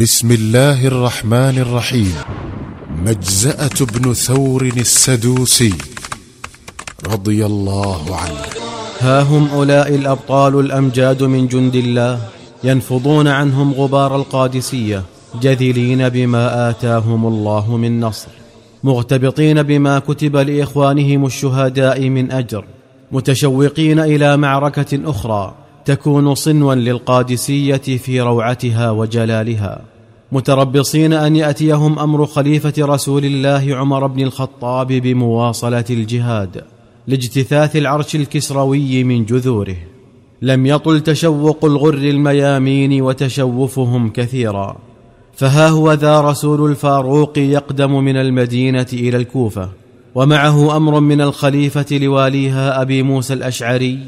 بسم الله الرحمن الرحيم. مجزأة بن ثور السدوسي رضي الله عنه. ها هم أولئك الأبطال الأمجاد من جند الله ينفضون عنهم غبار القادسية جذلين بما آتاهم الله من نصر مغتبطين بما كتب لإخوانهم الشهداء من أجر متشوقين إلى معركة أخرى تكون صنوا للقادسية في روعتها وجلالها متربصين أن يأتيهم أمر خليفة رسول الله عمر بن الخطاب بمواصلة الجهاد لاجتثاث العرش الكسروي من جذوره. لم يطل تشوق الغر الميامين وتشوفهم كثيرا فها هو ذا رسول الفاروق يقدم من المدينة إلى الكوفة ومعه أمر من الخليفة لواليها أبي موسى الأشعري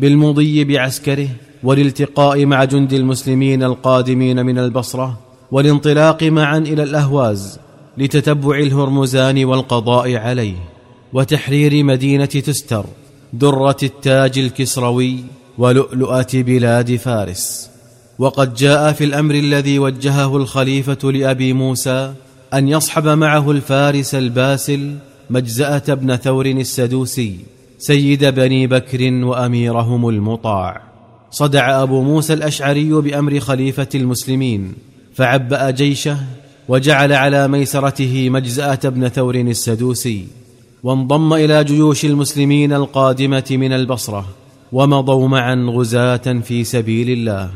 بالمضي بعسكره والالتقاء مع جند المسلمين القادمين من البصرة والانطلاق معا إلى الأهواز لتتبع الهرمزان والقضاء عليه وتحرير مدينة تستر درة التاج الكسروي ولؤلؤة بلاد فارس. وقد جاء في الأمر الذي وجهه الخليفة لأبي موسى أن يصحب معه الفارس الباسل مجزأة بن ثور السدوسي سيد بني بكر وأميرهم المطاع. صدع أبو موسى الأشعري بأمر خليفة المسلمين فعبأ جيشه وجعل على ميسرته مجزأة بن ثور السدوسي وانضم إلى جيوش المسلمين القادمة من البصرة ومضوا معا غزاة في سبيل الله.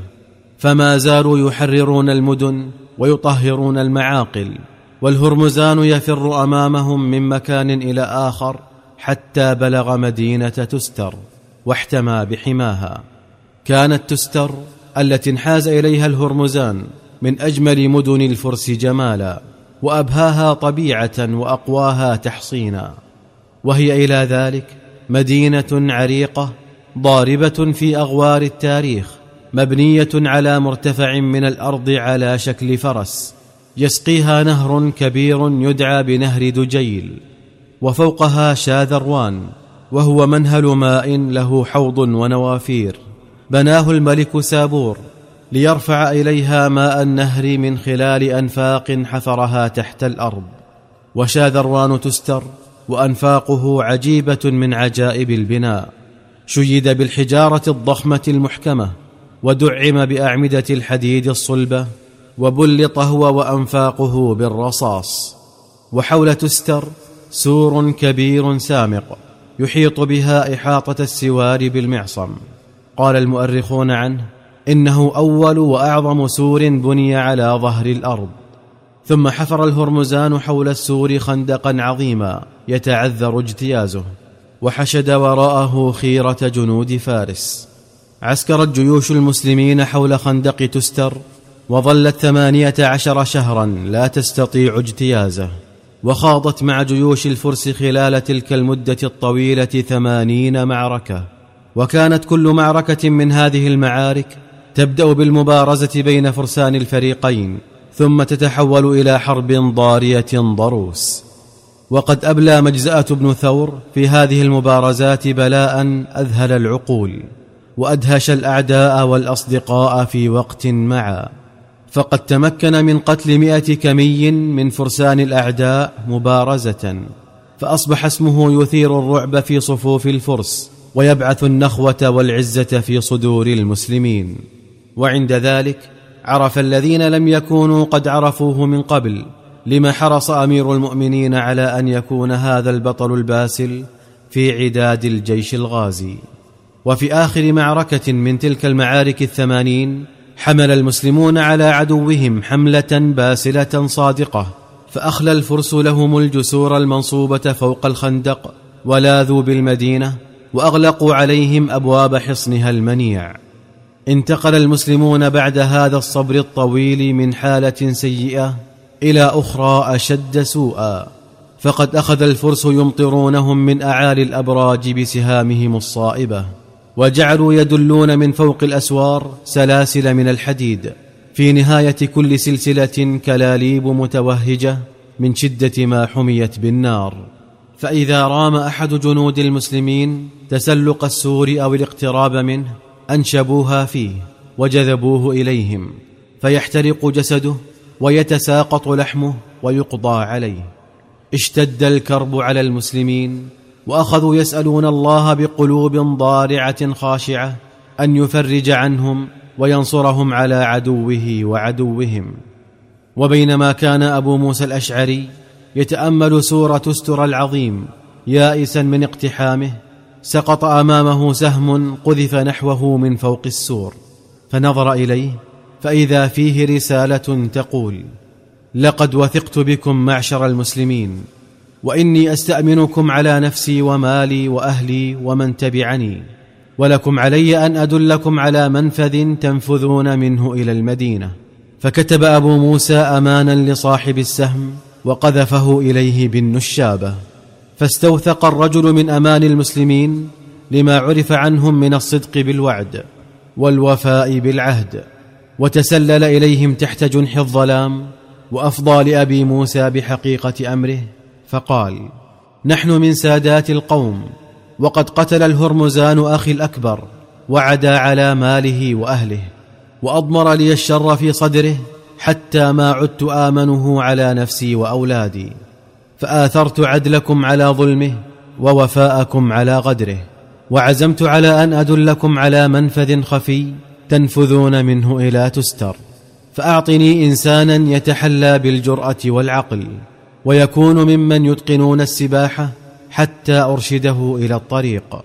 فما زالوا يحررون المدن ويطهرون المعاقل والهرمزان يفر أمامهم من مكان إلى آخر حتى بلغ مدينة تستر واحتمى بحماها. كانت تستر التي انحاز إليها الهرمزان من أجمل مدن الفرس جمالا وأبهاها طبيعة وأقواها تحصينا. وهي إلى ذلك مدينة عريقة ضاربة في أغوار التاريخ مبنية على مرتفع من الأرض على شكل فرس يسقيها نهر كبير يدعى بنهر دجيل. وفوقها شاذروان وهو منهل ماء له حوض ونوافير. بناه الملك سابور ليرفع إليها ماء النهر من خلال أنفاق حفرها تحت الأرض. وشاذروان تستر وأنفاقه عجيبة من عجائب البناء. شيد بالحجارة الضخمة المحكمة ودعم بأعمدة الحديد الصلبة وبلط هو وأنفاقه بالرصاص. وحول تستر سور كبير سامق يحيط بها إحاطة السوار بالمعصم. قال المؤرخون عنه إنه أول وأعظم سور بني على ظهر الأرض. ثم حفر الهرمزان حول السور خندقا عظيما يتعذر اجتيازه وحشد وراءه خيرة جنود فارس. عسكرت جيوش المسلمين حول خندق تستر وظلت ثمانية عشر شهرا لا تستطيع اجتيازه. وخاضت مع جيوش الفرس خلال تلك المدة الطويلة ثمانين معركة. وكانت كل معركة من هذه المعارك تبدأ بالمبارزة بين فرسان الفريقين ثم تتحول إلى حرب ضارية ضروس. وقد أبلى مجزأة بن ثور في هذه المبارزات بلاء أذهل العقول وأدهش الأعداء والأصدقاء في وقت معا. فقد تمكن من قتل مئة كمي من فرسان الأعداء مبارزة فأصبح اسمه يثير الرعب في صفوف الفرس ويبعث النخوة والعزة في صدور المسلمين. وعند ذلك عرف الذين لم يكونوا قد عرفوه من قبل لما حرص أمير المؤمنين على أن يكون هذا البطل الباسل في عداد الجيش الغازي. وفي آخر معركة من تلك المعارك الثمانين حمل المسلمون على عدوهم حملة باسلة صادقة فأخلى الفرس لهم الجسور المنصوبة فوق الخندق ولاذوا بالمدينة وأغلقوا عليهم أبواب حصنها المنيع. انتقل المسلمون بعد هذا الصبر الطويل من حالة سيئة إلى أخرى أشد سوءا فقد أخذ الفرس يمطرونهم من أعالي الأبراج بسهامهم الصائبة. وجعلوا يدلون من فوق الأسوار سلاسل من الحديد في نهاية كل سلسلة كلاليب متوهجة من شدة ما حميت بالنار. فإذا رام أحد جنود المسلمين تسلق السور أو الاقتراب منه أنشبوها فيه وجذبوه إليهم فيحترق جسده ويتساقط لحمه ويقضى عليه. اشتد الكرب على المسلمين وأخذوا يسألون الله بقلوب ضارعة خاشعة أن يفرج عنهم وينصرهم على عدوه وعدوهم. وبينما كان أبو موسى الأشعري يتأمل سورة أستر العظيم يائسا من اقتحامه سقط أمامه سهم قذف نحوه من فوق السور. فنظر إليه فإذا فيه رسالة تقول لقد وثقت بكم معشر المسلمين وإني أستأمنكم على نفسي ومالي وأهلي ومن تبعني ولكم علي أن أدلكم على منفذ تنفذون منه إلى المدينة. فكتب أبو موسى أمانا لصاحب السهم وقذفه إليه بالنشابة. فاستوثق الرجل من أمان المسلمين لما عرف عنهم من الصدق بالوعد والوفاء بالعهد وتسلل إليهم تحت جنح الظلام وأفضى لأبي موسى بحقيقة أمره. فقال نحن من سادات القوم وقد قتل الهرمزان أخي الأكبر وعدا على ماله وأهله وأضمر لي الشر في صدره حتى ما عدت آمنه على نفسي وأولادي فآثرت عدلكم على ظلمه ووفاءكم على غدره وعزمت على أن أدلكم على منفذ خفي تنفذون منه إلى تستر فأعطني إنسانا يتحلى بالجرأة والعقل. ويكون ممن يتقنون السباحة حتى أرشده إلى الطريق.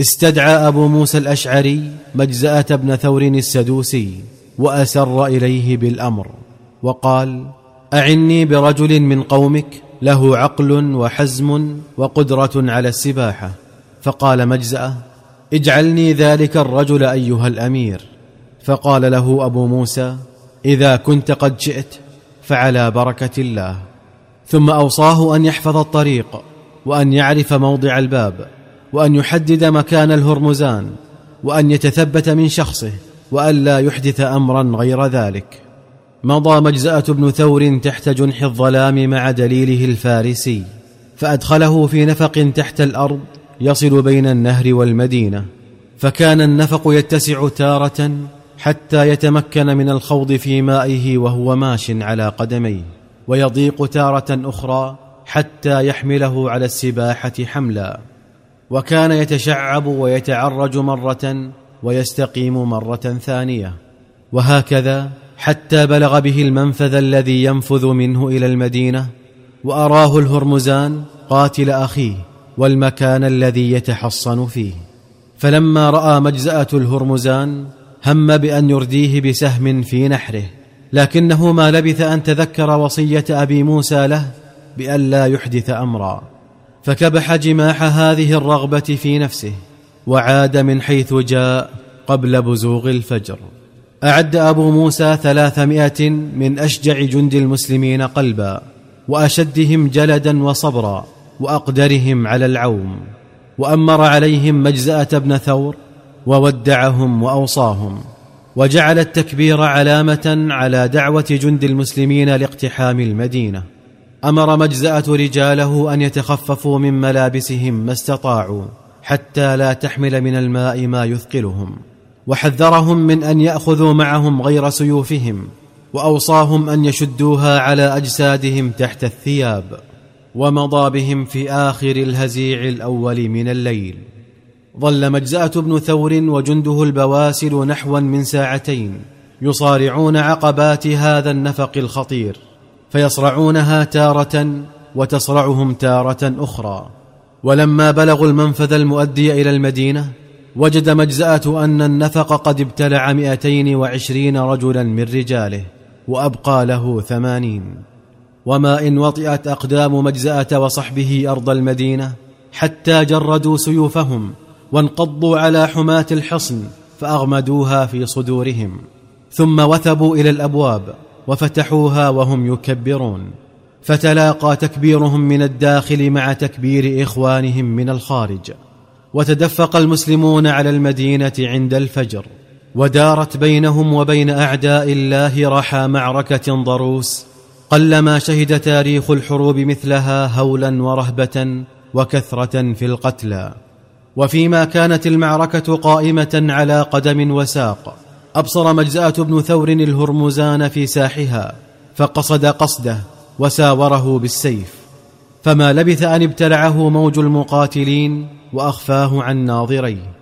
استدعى أبو موسى الأشعري مجزأة بن ثور السدوسي وأسر إليه بالأمر وقال أعني برجل من قومك له عقل وحزم وقدرة على السباحة. فقال مجزأة اجعلني ذلك الرجل أيها الأمير. فقال له أبو موسى إذا كنت قد جئت فعلى بركة الله. ثم أوصاه أن يحفظ الطريق وأن يعرف موضع الباب وأن يحدد مكان الهرمزان وأن يتثبت من شخصه وأن لا يحدث أمرا غير ذلك. مضى مجزأة بن ثور تحت جنح الظلام مع دليله الفارسي فأدخله في نفق تحت الأرض يصل بين النهر والمدينة. فكان النفق يتسع تارة حتى يتمكن من الخوض في مائه وهو ماش على قدميه. ويضيق تارة أخرى حتى يحمله على السباحة حملا. وكان يتشعب ويتعرج مرة ويستقيم مرة ثانية. وهكذا حتى بلغ به المنفذ الذي ينفذ منه إلى المدينة وأراه الهرمزان قاتل أخيه والمكان الذي يتحصن فيه. فلما رأى مجزأة الهرمزان هم بأن يرديه بسهم في نحره. لكنه ما لبث أن تذكر وصية أبي موسى له بأن لا يحدث أمرا. فكبح جماح هذه الرغبة في نفسه وعاد من حيث جاء قبل بزوغ الفجر. أعد أبو موسى ثلاثمائة من أشجع جند المسلمين قلبا وأشدهم جلدا وصبرا وأقدرهم على العوم وأمر عليهم مجزأة بن ثور وودعهم وأوصاهم. وجعل التكبير علامة على دعوة جند المسلمين لاقتحام المدينة. أمر مجزأة رجاله أن يتخففوا من ملابسهم ما استطاعوا حتى لا تحمل من الماء ما يثقلهم. وحذرهم من أن يأخذوا معهم غير سيوفهم وأوصاهم أن يشدوها على أجسادهم تحت الثياب ومضى بهم في آخر الهزيع الأول من الليل. ظل مجزأة بن ثور وجنده البواسل نحوا من ساعتين يصارعون عقبات هذا النفق الخطير فيصرعونها تارة وتصرعهم تارة أخرى. ولما بلغوا المنفذ المؤدي إلى المدينة وجد مجزأة أن النفق قد ابتلع مئتين وعشرين رجلا من رجاله وأبقى له ثمانين. وما إن وطئت أقدام مجزأة وصحبه أرض المدينة حتى جردوا سيوفهم وانقضوا على حماة الحصن فأغمدوها في صدورهم. ثم وثبوا إلى الأبواب وفتحوها وهم يكبرون. فتلاقى تكبيرهم من الداخل مع تكبير إخوانهم من الخارج. وتدفق المسلمون على المدينة عند الفجر. ودارت بينهم وبين أعداء الله رحى معركة ضروس. قلما شهد تاريخ الحروب مثلها هولا ورهبه وكثره في القتلى. وفيما كانت المعركة قائمة على قدم وساق أبصر مجزاة بن ثور الهرمزان في ساحها فقصد قصده وساوره بالسيف. فما لبث أن ابتلعه موج المقاتلين وأخفاه عن ناظريه.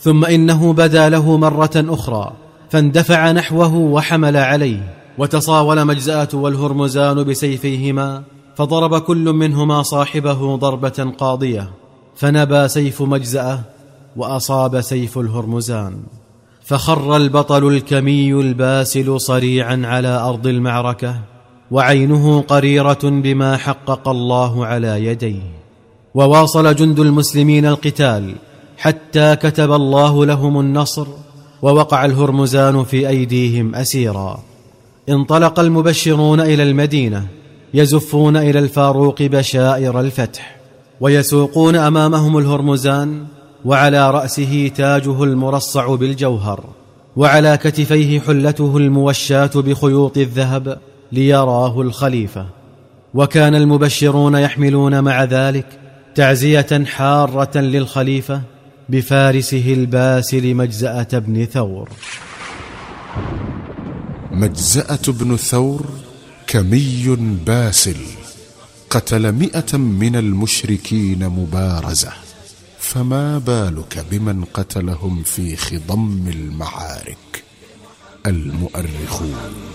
ثم إنه بدا له مرة أخرى فاندفع نحوه وحمل عليه. وتصاول مجزاة والهرمزان بسيفيهما فضرب كل منهما صاحبه ضربة قاضية. فنبى سيف مجزأه وأصاب سيف الهرمزان. فخر البطل الكمي الباسل صريعا على أرض المعركة وعينه قريرة بما حقق الله على يديه. وواصل جند المسلمين القتال حتى كتب الله لهم النصر ووقع الهرمزان في أيديهم اسيرا. انطلق المبشرون إلى المدينة يزفون إلى الفاروق بشائر الفتح. ويسوقون أمامهم الهرمزان وعلى رأسه تاجه المرصع بالجوهر وعلى كتفيه حلته الموشاة بخيوط الذهب ليراه الخليفة. وكان المبشرون يحملون مع ذلك تعزية حارة للخليفة بفارسه الباسل مجزأة بن ثور. مجزأة بن ثور كمي باسل. قتل مئة من المشركين مبارزة. فما بالك بمن قتلهم في خضم المعارك؟ المؤرخون.